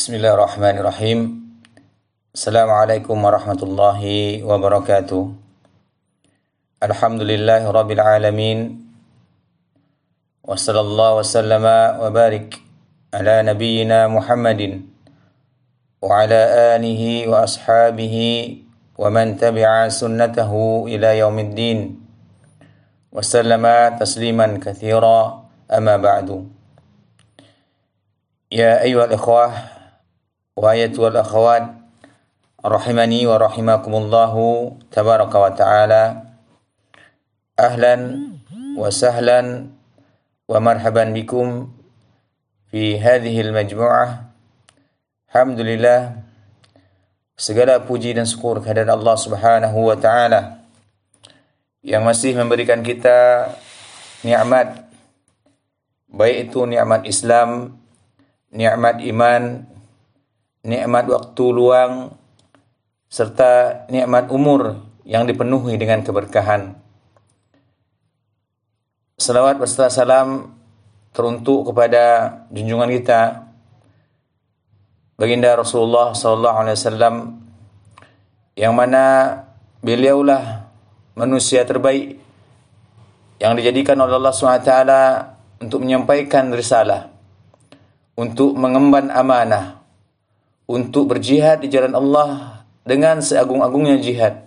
بسم الله الرحمن الرحيم السلام عليكم ورحمة الله وبركاته الحمد لله رب العالمين وصلى الله وسلم وبارك على نبينا محمد وعلى آله وأصحابه ومن تبع سنته إلى يوم الدين وسلم تسليما كثيرا أما بعد يا أيها الإخوة وآية والأخوات رحمني ورحمكم الله تبارك وتعالى أهلا وسهلا ومرحبا بكم في هذه المجموعة الحمد لله segala puji dan syukur kehadirat Allah Subhanahu wa taala yang masih memberikan kita nikmat baik itu nikmat Islam, nikmat iman, nikmat waktu luang, serta nikmat umur yang dipenuhi dengan keberkahan. Salawat beserta salam teruntuk kepada junjungan kita baginda Rasulullah sallallahu alaihi wasallam yang mana beliaulah manusia terbaik yang dijadikan oleh Allah SWT untuk menyampaikan risalah, untuk mengemban amanah, untuk berjihad di jalan Allah dengan seagung-agungnya jihad.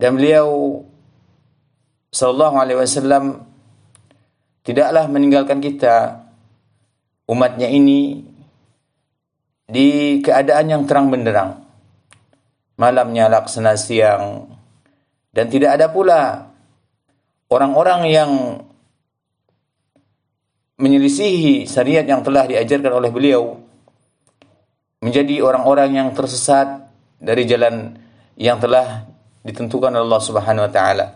Dan beliau sallallahu alaihi wasallam tidaklah meninggalkan kita umatnya ini di keadaan yang terang benderang. Malamnya laksana siang dan tidak ada pula orang-orang yang menyelisihi syariat yang telah diajarkan oleh beliau menjadi orang-orang yang tersesat dari jalan yang telah ditentukan oleh Allah Subhanahu wa taala.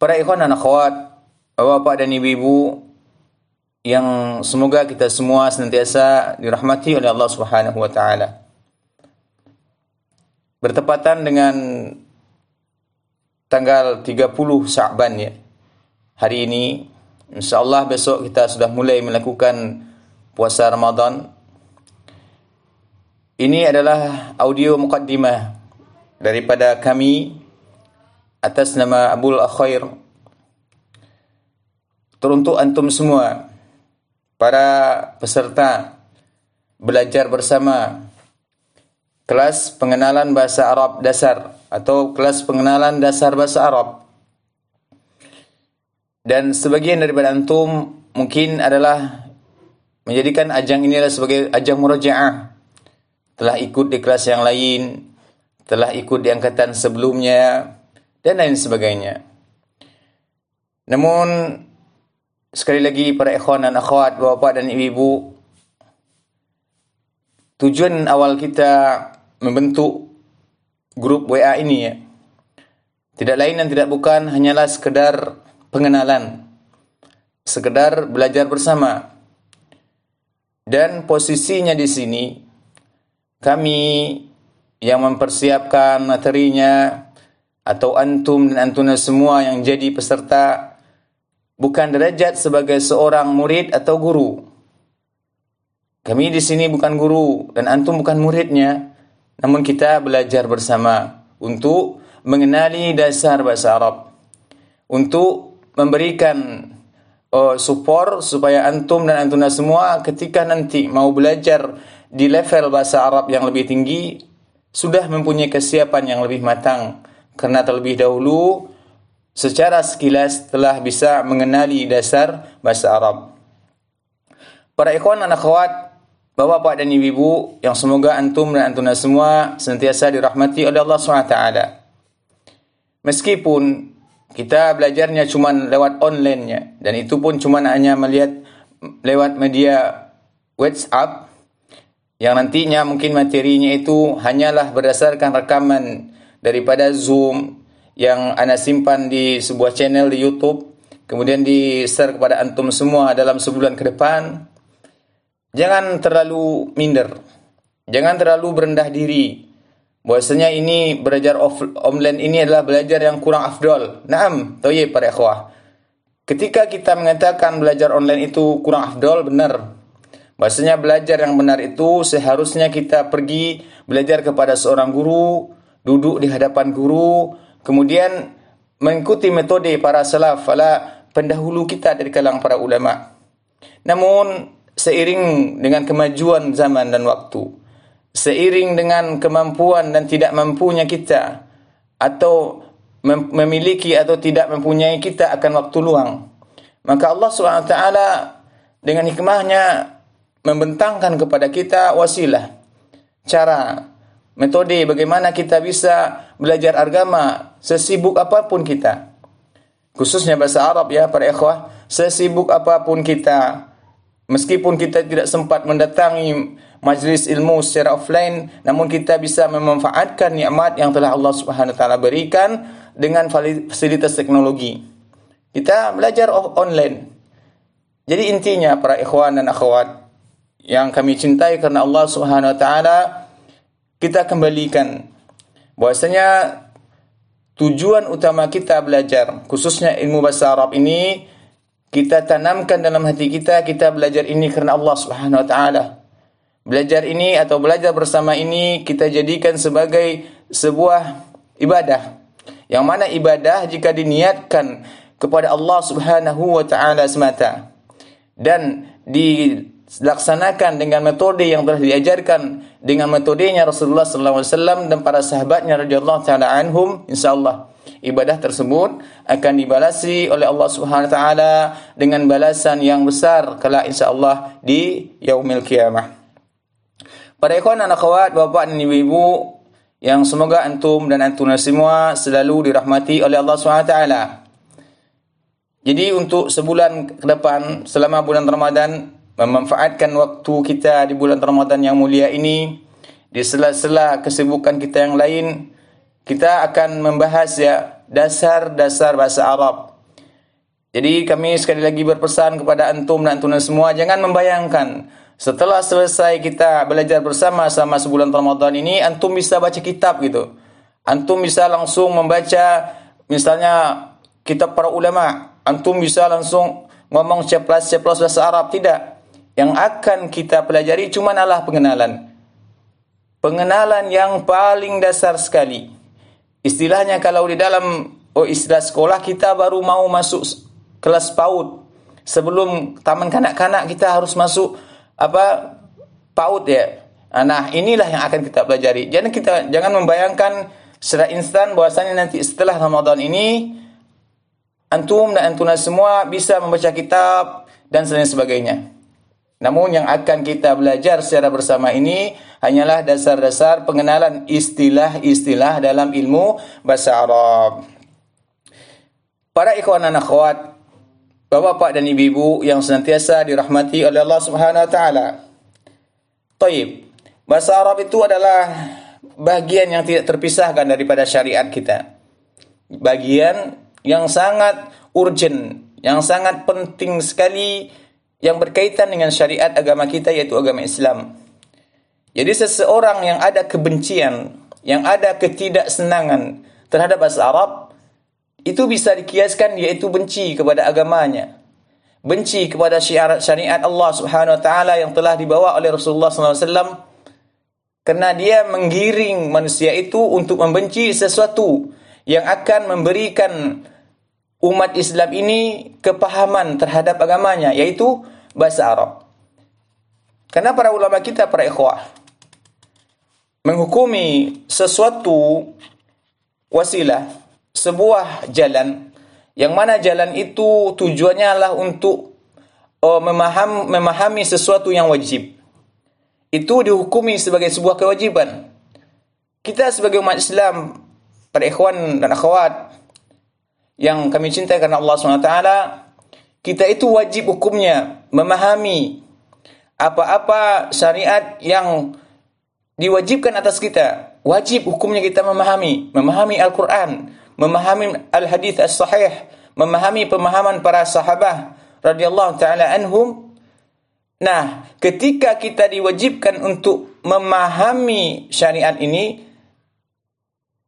Para ikhwan dan akhwat, bapak dan ibu-ibu yang semoga kita semua senantiasa dirahmati oleh Allah Subhanahu wa taala. Bertepatan dengan tanggal 30 Sa'ban ya. Hari ini insyaallah besok kita sudah mulai melakukan puasa Ramadan. Ini adalah audio mukaddimah daripada kami atas nama Abul Akhair teruntuk antum semua para peserta belajar bersama kelas pengenalan bahasa Arab dasar atau kelas pengenalan dasar bahasa Arab. Dan sebagian daripada antum mungkin adalah menjadikan ajang inilah sebagai ajang murajaah. Telah ikut di kelas yang lain, telah ikut di angkatan sebelumnya, dan lain sebagainya. Namun, sekali lagi para ikhwan dan akhwat, bapak dan ibu-ibu, tujuan awal kita membentuk grup WA ini ya, tidak lain dan tidak bukan hanyalah sekedar pengenalan, sekedar belajar bersama, dan posisinya di sini kami yang mempersiapkan materinya atau antum dan antuna semua yang jadi peserta bukan derajat sebagai seorang murid atau guru. Kami di sini bukan guru dan antum bukan muridnya, namun kita belajar bersama untuk mengenali dasar bahasa Arab, untuk memberikan uh, support supaya antum dan antuna semua ketika nanti mau belajar di level bahasa Arab yang lebih tinggi sudah mempunyai kesiapan yang lebih matang karena terlebih dahulu secara sekilas telah bisa mengenali dasar bahasa Arab. Para ikhwan dan akhwat, bapak-bapak dan ibu-ibu yang semoga antum dan antuna semua senantiasa dirahmati oleh Allah SWT. Meskipun kita belajarnya cuma lewat online-nya. Dan itu pun cuma hanya melihat lewat media WhatsApp yang nantinya mungkin materinya itu hanyalah berdasarkan rekaman daripada Zoom yang Anda simpan di sebuah channel di YouTube kemudian di-share kepada antum semua dalam sebulan ke depan. Jangan terlalu minder. Jangan terlalu berendah diri bahwasanya ini belajar off, online ini adalah belajar yang kurang afdol. Naam, thayyib para ikhwah. Ketika kita mengatakan belajar online itu kurang afdol, benar. Bahasanya belajar yang benar itu seharusnya kita pergi belajar kepada seorang guru, duduk di hadapan guru, kemudian mengikuti metode para salaf, para pendahulu kita dari kalangan para ulama. Namun seiring dengan kemajuan zaman dan waktu, seiring dengan kemampuan dan tidak mampunya kita atau memiliki atau tidak mempunyai kita akan waktu luang, maka Allah SWT dengan hikmahnya membentangkan kepada kita wasilah, cara, metode bagaimana kita bisa belajar agama sesibuk apa pun kita. Khususnya bahasa Arab ya para ikhwah, sesibuk apa pun kita, meskipun kita tidak sempat mendatangi majlis ilmu secara offline, namun kita bisa memanfaatkan nikmat yang telah Allah Subhanahu wa taala berikan dengan fasilitas teknologi. Kita belajar online. Jadi intinya para ikhwan dan akhwat yang kami cintai karena Allah Subhanahu wa taala kita kembalikan bahwasanya tujuan utama kita belajar khususnya ilmu bahasa Arab ini kita tanamkan dalam hati kita kita belajar ini karena Allah Subhanahu wa taala. Belajar ini atau belajar bersama ini kita jadikan sebagai sebuah ibadah. Yang mana ibadah jika diniatkan kepada Allah Subhanahu wa taala semata dan di laksanakan dengan metode yang telah diajarkan dengan metodenya Rasulullah wasallam dan para sahabatnya radhiyallahu taala anhum insyaallah ibadah tersebut akan dibalasi oleh Allah Subhanahu wa taala dengan balasan yang besar kala insyaallah di yaumil kiamah. Para ikhwan dan akhwat, bapak dan ibu-ibu yang semoga antum dan antuna semua selalu dirahmati oleh Allah taala. Jadi untuk sebulan ke depan selama bulan Ramadan memanfaatkan waktu kita di bulan Ramadan yang mulia ini di sela-sela kesibukan kita yang lain kita akan membahas ya dasar-dasar bahasa Arab. Jadi kami sekali lagi berpesan kepada antum dan antunan semua jangan membayangkan setelah selesai kita belajar bersama sama sebulan Ramadan ini antum bisa baca kitab gitu. Antum bisa langsung membaca misalnya kitab para ulama, antum bisa langsung ngomong ceplas-ceplos bahasa Arab tidak yang akan kita pelajari cuma adalah pengenalan. Pengenalan yang paling dasar sekali. Istilahnya kalau di dalam oh istilah sekolah kita baru mau masuk kelas PAUD. Sebelum taman kanak-kanak kita harus masuk apa PAUD ya. Nah, inilah yang akan kita pelajari. Jangan kita jangan membayangkan secara instan bahwasanya nanti setelah Ramadan ini antum dan antuna semua bisa membaca kitab dan sebagainya. Namun yang akan kita belajar secara bersama ini hanyalah dasar-dasar pengenalan istilah-istilah dalam ilmu bahasa Arab. Para ikhwan dan akhwat, Bapak-bapak dan ibu-ibu yang senantiasa dirahmati oleh Allah Subhanahu wa taala. Taib. Bahasa Arab itu adalah bagian yang tidak terpisahkan daripada syariat kita. Bagian yang sangat urgent, yang sangat penting sekali yang berkaitan dengan syariat agama kita yaitu agama Islam. Jadi seseorang yang ada kebencian, yang ada ketidaksenangan terhadap bahasa Arab itu bisa dikiaskan yaitu benci kepada agamanya. Benci kepada syariat, syariat Allah Subhanahu wa taala yang telah dibawa oleh Rasulullah SAW karena dia menggiring manusia itu untuk membenci sesuatu yang akan memberikan umat Islam ini kepahaman terhadap agamanya yaitu bahasa Arab. Karena para ulama kita para ikhwah menghukumi sesuatu wasilah sebuah jalan yang mana jalan itu tujuannya adalah untuk oh, memaham, memahami sesuatu yang wajib. Itu dihukumi sebagai sebuah kewajiban. Kita sebagai umat Islam, para ikhwan dan akhwat, yang kami cintai karena Allah SWT, kita itu wajib hukumnya memahami apa-apa syariat yang diwajibkan atas kita. Wajib hukumnya kita memahami, memahami Al-Quran, memahami Al-Hadith As-Sahih, memahami pemahaman para sahabat radhiyallahu taala anhum. Nah, ketika kita diwajibkan untuk memahami syariat ini,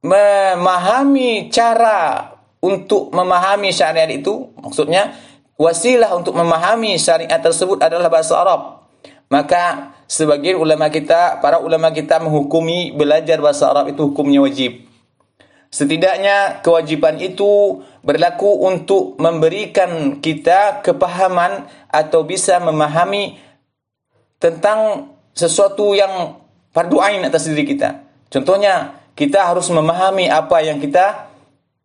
memahami cara untuk memahami syariat itu, maksudnya wasilah untuk memahami syariat tersebut adalah bahasa Arab. Maka sebagian ulama kita, para ulama kita menghukumi belajar bahasa Arab itu hukumnya wajib. Setidaknya kewajiban itu berlaku untuk memberikan kita kepahaman atau bisa memahami tentang sesuatu yang fardu ain atas diri kita. Contohnya, kita harus memahami apa yang kita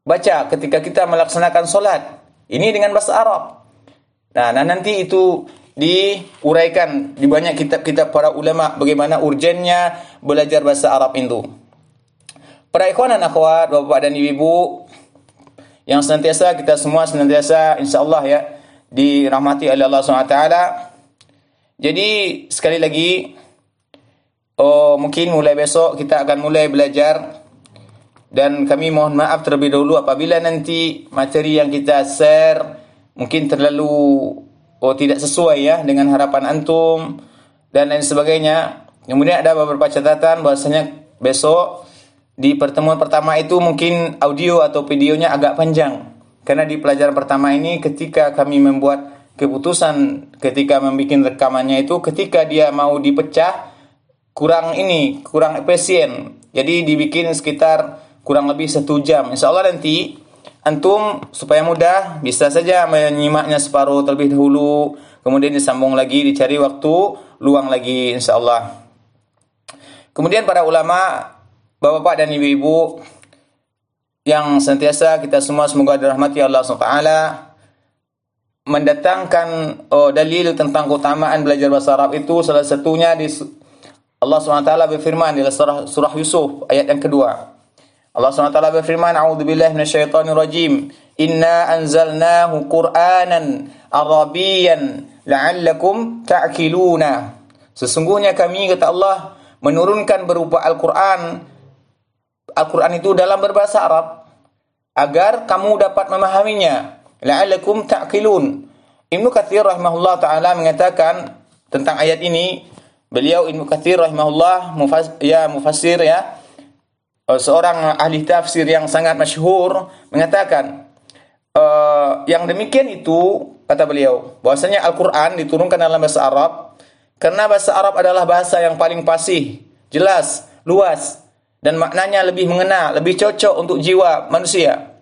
baca ketika kita melaksanakan solat. Ini dengan bahasa Arab. Nah, nah nanti itu diuraikan di banyak kitab-kitab para ulama bagaimana urgennya belajar bahasa Arab itu. Para ikhwan dan akhwat, bapak dan ibu yang senantiasa kita semua senantiasa insyaallah ya dirahmati oleh Allah SWT. Jadi sekali lagi oh mungkin mulai besok kita akan mulai belajar dan kami mohon maaf terlebih dahulu apabila nanti materi yang kita share mungkin terlalu oh tidak sesuai ya dengan harapan antum dan lain sebagainya. Kemudian ada beberapa catatan bahwasanya besok di pertemuan pertama itu mungkin audio atau videonya agak panjang. Karena di pelajaran pertama ini ketika kami membuat keputusan ketika membuat rekamannya itu ketika dia mau dipecah kurang ini, kurang efisien. Jadi dibikin sekitar kurang lebih satu jam. Insya Allah nanti antum supaya mudah bisa saja menyimaknya separuh terlebih dahulu, kemudian disambung lagi, dicari waktu luang lagi insya Allah. Kemudian para ulama Bapak-bapak dan ibu-ibu yang senantiasa kita semua semoga dirahmati Allah SWT mendatangkan oh, dalil tentang keutamaan belajar bahasa Arab itu salah satunya di Allah SWT berfirman di surah, surah Yusuf ayat yang kedua. Allah SWT berfirman, A'udhu billahi rajim. Inna anzalnahu Qur'anan Arabiyan la'allakum ta'kiluna. Sesungguhnya kami kata Allah menurunkan berupa Al-Qur'an Al-Quran itu dalam berbahasa Arab agar kamu dapat memahaminya. La'alakum ta'qilun. Ibnu Katsir rahimahullah taala mengatakan tentang ayat ini, beliau Ibnu Katsir rahimahullah mufas, ya mufassir ya seorang ahli tafsir yang sangat masyhur mengatakan uh, yang demikian itu kata beliau bahwasanya Al-Qur'an diturunkan dalam bahasa Arab karena bahasa Arab adalah bahasa yang paling fasih, jelas, luas dan maknanya lebih mengena, lebih cocok untuk jiwa manusia.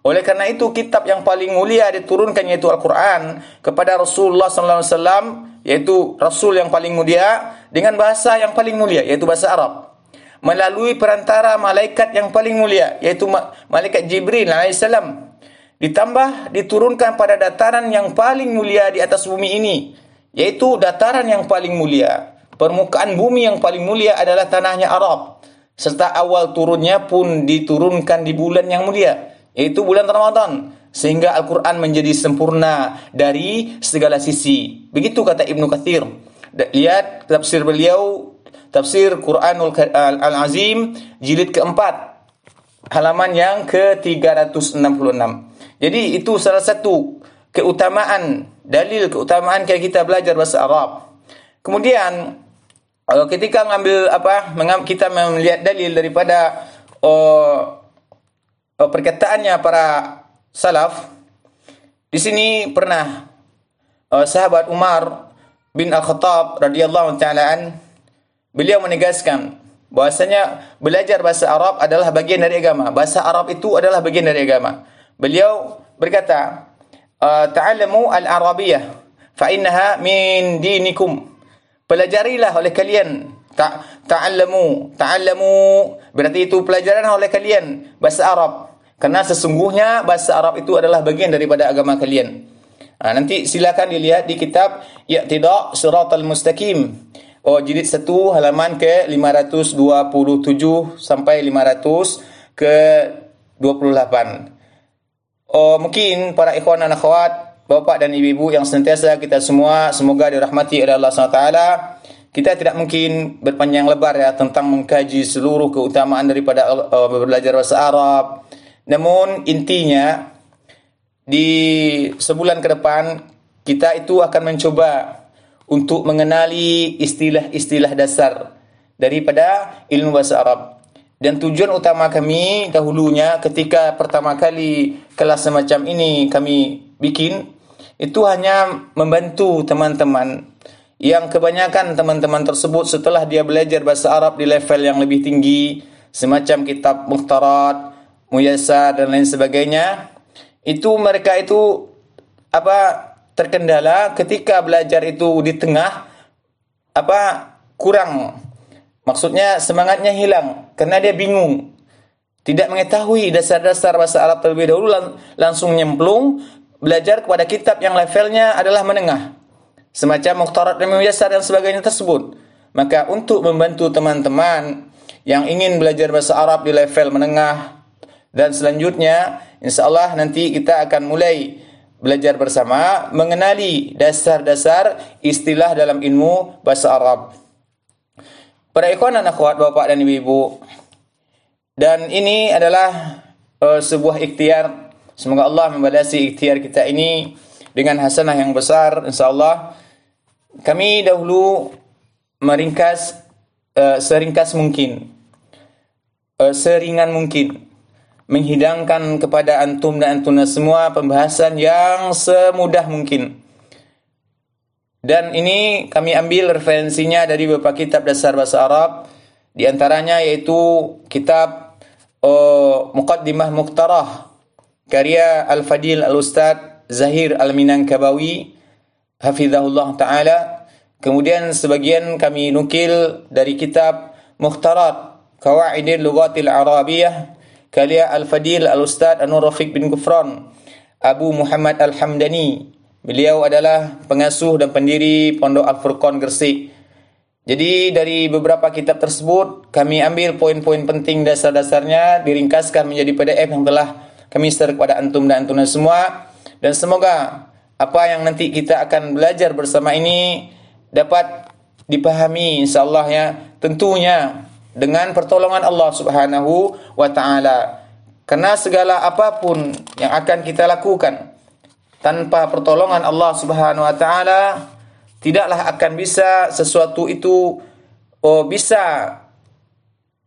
Oleh karena itu kitab yang paling mulia diturunkan yaitu Al-Qur'an kepada Rasulullah sallallahu alaihi wasallam yaitu rasul yang paling mulia dengan bahasa yang paling mulia yaitu bahasa Arab. Melalui perantara malaikat yang paling mulia yaitu malaikat Jibril alaihissalam ditambah diturunkan pada dataran yang paling mulia di atas bumi ini yaitu dataran yang paling mulia. Permukaan bumi yang paling mulia adalah tanahnya Arab serta awal turunnya pun diturunkan di bulan yang mulia yaitu bulan Ramadan. Sehingga Al-Qur'an menjadi sempurna dari segala sisi. Begitu kata Ibnu Katsir. Lihat tafsir beliau tafsir Quranul Al-Azim jilid keempat halaman yang ke-366 jadi itu salah satu keutamaan dalil keutamaan kayak kita belajar bahasa Arab. Kemudian kalau ketika ngambil apa kita melihat dalil daripada oh, oh, perkataannya para salaf di sini pernah oh, sahabat Umar bin Al-Khattab radhiyallahu taala an beliau menegaskan bahwasanya belajar bahasa Arab adalah bagian dari agama. Bahasa Arab itu adalah bagian dari agama. Beliau berkata, "Ta'allamu al-Arabiyyah fa innaha min dinikum." Pelajarilah oleh kalian. Ta ta'allamu ta'allamu. Berarti itu pelajaran oleh kalian. Bahasa Arab. Karena sesungguhnya bahasa Arab itu adalah bagian daripada agama kalian. Ha, nanti silakan dilihat di kitab Ya'tida Siratal Mustaqim. Oh jilid 1 halaman ke 527 sampai 500 ke 28. Oh mungkin para ikhwan dan akhwat bapak dan ibu-ibu yang senantiasa kita semua semoga dirahmati oleh Allah SWT kita tidak mungkin berpanjang lebar ya tentang mengkaji seluruh keutamaan daripada uh, belajar bahasa Arab. Namun intinya di sebulan ke depan kita itu akan mencoba untuk mengenali istilah-istilah dasar daripada ilmu bahasa Arab. Dan tujuan utama kami dahulunya ketika pertama kali kelas semacam ini kami bikin itu hanya membantu teman-teman. Yang kebanyakan teman-teman tersebut setelah dia belajar bahasa Arab di level yang lebih tinggi, semacam kitab Muhtarat, Muyasar dan lain sebagainya, itu mereka itu apa terkendala ketika belajar itu di tengah apa kurang. Maksudnya semangatnya hilang karena dia bingung. Tidak mengetahui dasar-dasar bahasa Arab terlebih dahulu lang langsung nyemplung belajar kepada kitab yang levelnya adalah menengah semacam Mukhtarat dan Muyassar dan sebagainya tersebut. Maka untuk membantu teman-teman yang ingin belajar bahasa Arab di level menengah dan selanjutnya insya Allah nanti kita akan mulai belajar bersama mengenali dasar-dasar istilah dalam ilmu bahasa Arab. Para ikhwan dan akhwat, bapak dan ibu-ibu. Dan ini adalah uh, sebuah ikhtiar. Semoga Allah membalasi ikhtiar kita ini dengan hasanah yang besar insyaallah. Kami dahulu meringkas uh, seringkas mungkin uh, seringan mungkin menghidangkan kepada antum dan antuna semua pembahasan yang semudah mungkin. Dan ini kami ambil referensinya dari beberapa kitab dasar bahasa Arab di antaranya yaitu kitab uh, Muqaddimah Muqtarah karya Al-Fadil Al-Ustadz Zahir Al-Minangkabawi hafizahullah taala. Kemudian sebagian kami nukil dari kitab Mukhtarat Qawaidil Lughatil Arabiyah karya Al-Fadil Al-Ustaz Anur Rafiq bin Gufran Abu Muhammad Al-Hamdani. Beliau adalah pengasuh dan pendiri Pondok Al-Furqan Gresik. Jadi dari beberapa kitab tersebut kami ambil poin-poin penting dasar-dasarnya diringkaskan menjadi PDF yang telah kami share kepada antum dan antuna semua dan semoga apa yang nanti kita akan belajar bersama ini dapat dipahami insyaallah ya tentunya dengan pertolongan Allah Subhanahu wa taala. Karena segala apa pun yang akan kita lakukan tanpa pertolongan Allah Subhanahu wa taala tidaklah akan bisa sesuatu itu oh bisa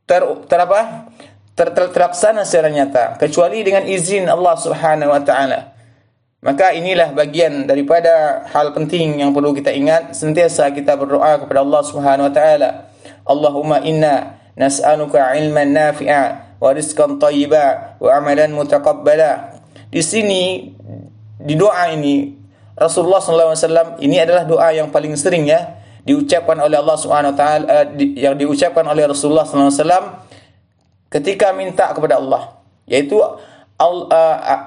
ter, ter apa? Ter, ter, terlaksana secara nyata kecuali dengan izin Allah Subhanahu wa taala. Maka inilah bagian daripada hal penting yang perlu kita ingat sentiasa kita berdoa kepada Allah Subhanahu wa taala. Allahumma inna nas'aluka ilman nafi'a wa rizqan thayyiba wa amalan mutaqabbala. Di sini di doa ini Rasulullah SAW ini adalah doa yang paling sering ya diucapkan oleh Allah Subhanahu wa taala eh, yang diucapkan oleh Rasulullah SAW ketika minta kepada Allah yaitu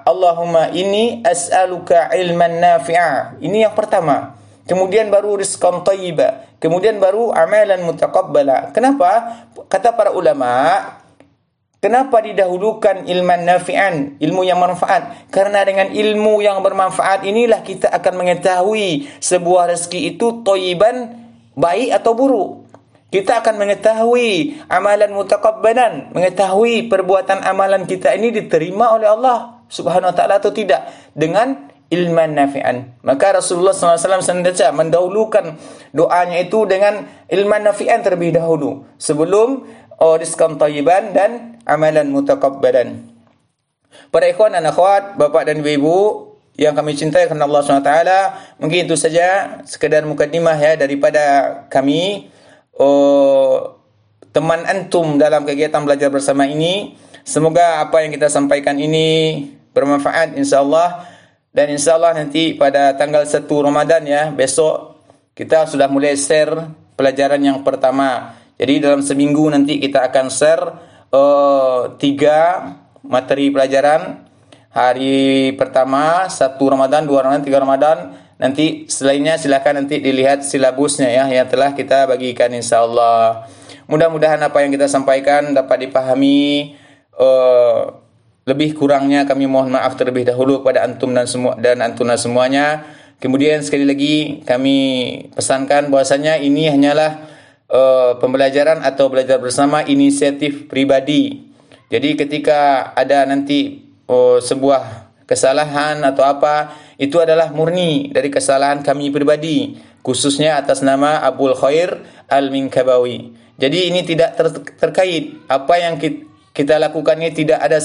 Allahumma ini as'aluka ilman nafi'a. Ini yang pertama. Kemudian baru rizqan tayyiba. Kemudian baru amalan mutaqabbala. Kenapa? Kata para ulama, kenapa didahulukan ilman nafi'an, ilmu yang bermanfaat? Karena dengan ilmu yang bermanfaat inilah kita akan mengetahui sebuah rezeki itu toyiban baik atau buruk. Kita akan mengetahui amalan mutakabbalan, mengetahui perbuatan amalan kita ini diterima oleh Allah Subhanahu wa taala atau tidak dengan ilman nafi'an. Maka Rasulullah SAW senantiasa mendahulukan doanya itu dengan ilman nafi'an terlebih dahulu sebelum oh, rizqan tayyiban dan amalan mutakabbalan. Para ikhwan dan akhwat, bapak dan ibu yang kami cintai karena Allah SWT, mungkin itu saja sekedar mukadimah ya daripada kami oh, teman antum dalam kegiatan belajar bersama ini. Semoga apa yang kita sampaikan ini bermanfaat insyaallah dan insyaallah nanti pada tanggal 1 Ramadan ya besok kita sudah mulai share pelajaran yang pertama. Jadi dalam seminggu nanti kita akan share uh, tiga materi pelajaran. Hari pertama satu Ramadan, dua Ramadan, tiga Ramadan, Nanti selainnya silakan nanti dilihat silabusnya ya yang telah kita bagikan insyaallah. Mudah-mudahan apa yang kita sampaikan dapat dipahami uh, lebih kurangnya kami mohon maaf terlebih dahulu kepada antum dan semua dan antuna semuanya. Kemudian sekali lagi kami pesankan bahwasanya ini hanyalah uh, pembelajaran atau belajar bersama inisiatif pribadi. Jadi ketika ada nanti uh, sebuah kesalahan atau apa itu adalah murni dari kesalahan kami pribadi khususnya atas nama Abdul Khair Al-Minkabawi. Jadi ini tidak ter terkait. Apa yang kita lakukan ini tidak ada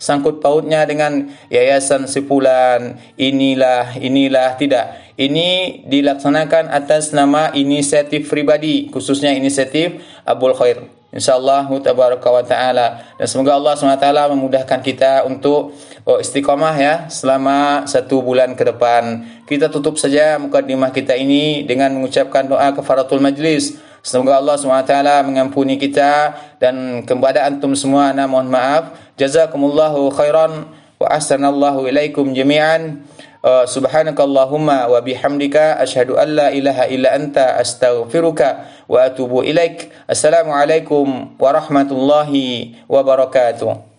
sangkut pautnya dengan yayasan sepulan inilah inilah tidak. Ini dilaksanakan atas nama inisiatif pribadi khususnya inisiatif Abul Khair insyaallah wa taala dan semoga Allah SWT memudahkan kita untuk oh, istiqamah ya selama satu bulan ke depan kita tutup saja mukadimah kita ini dengan mengucapkan doa kafaratul majlis Semoga Allah SWT mengampuni kita dan kepada antum semua ana mohon maaf. Jazakumullahu khairan wa ahsanallahu ilaikum jami'an. Uh, subhanakallahumma wa bihamdika asyhadu an la ilaha illa anta astaghfiruka wa atubu ilaik. Assalamualaikum warahmatullahi wabarakatuh.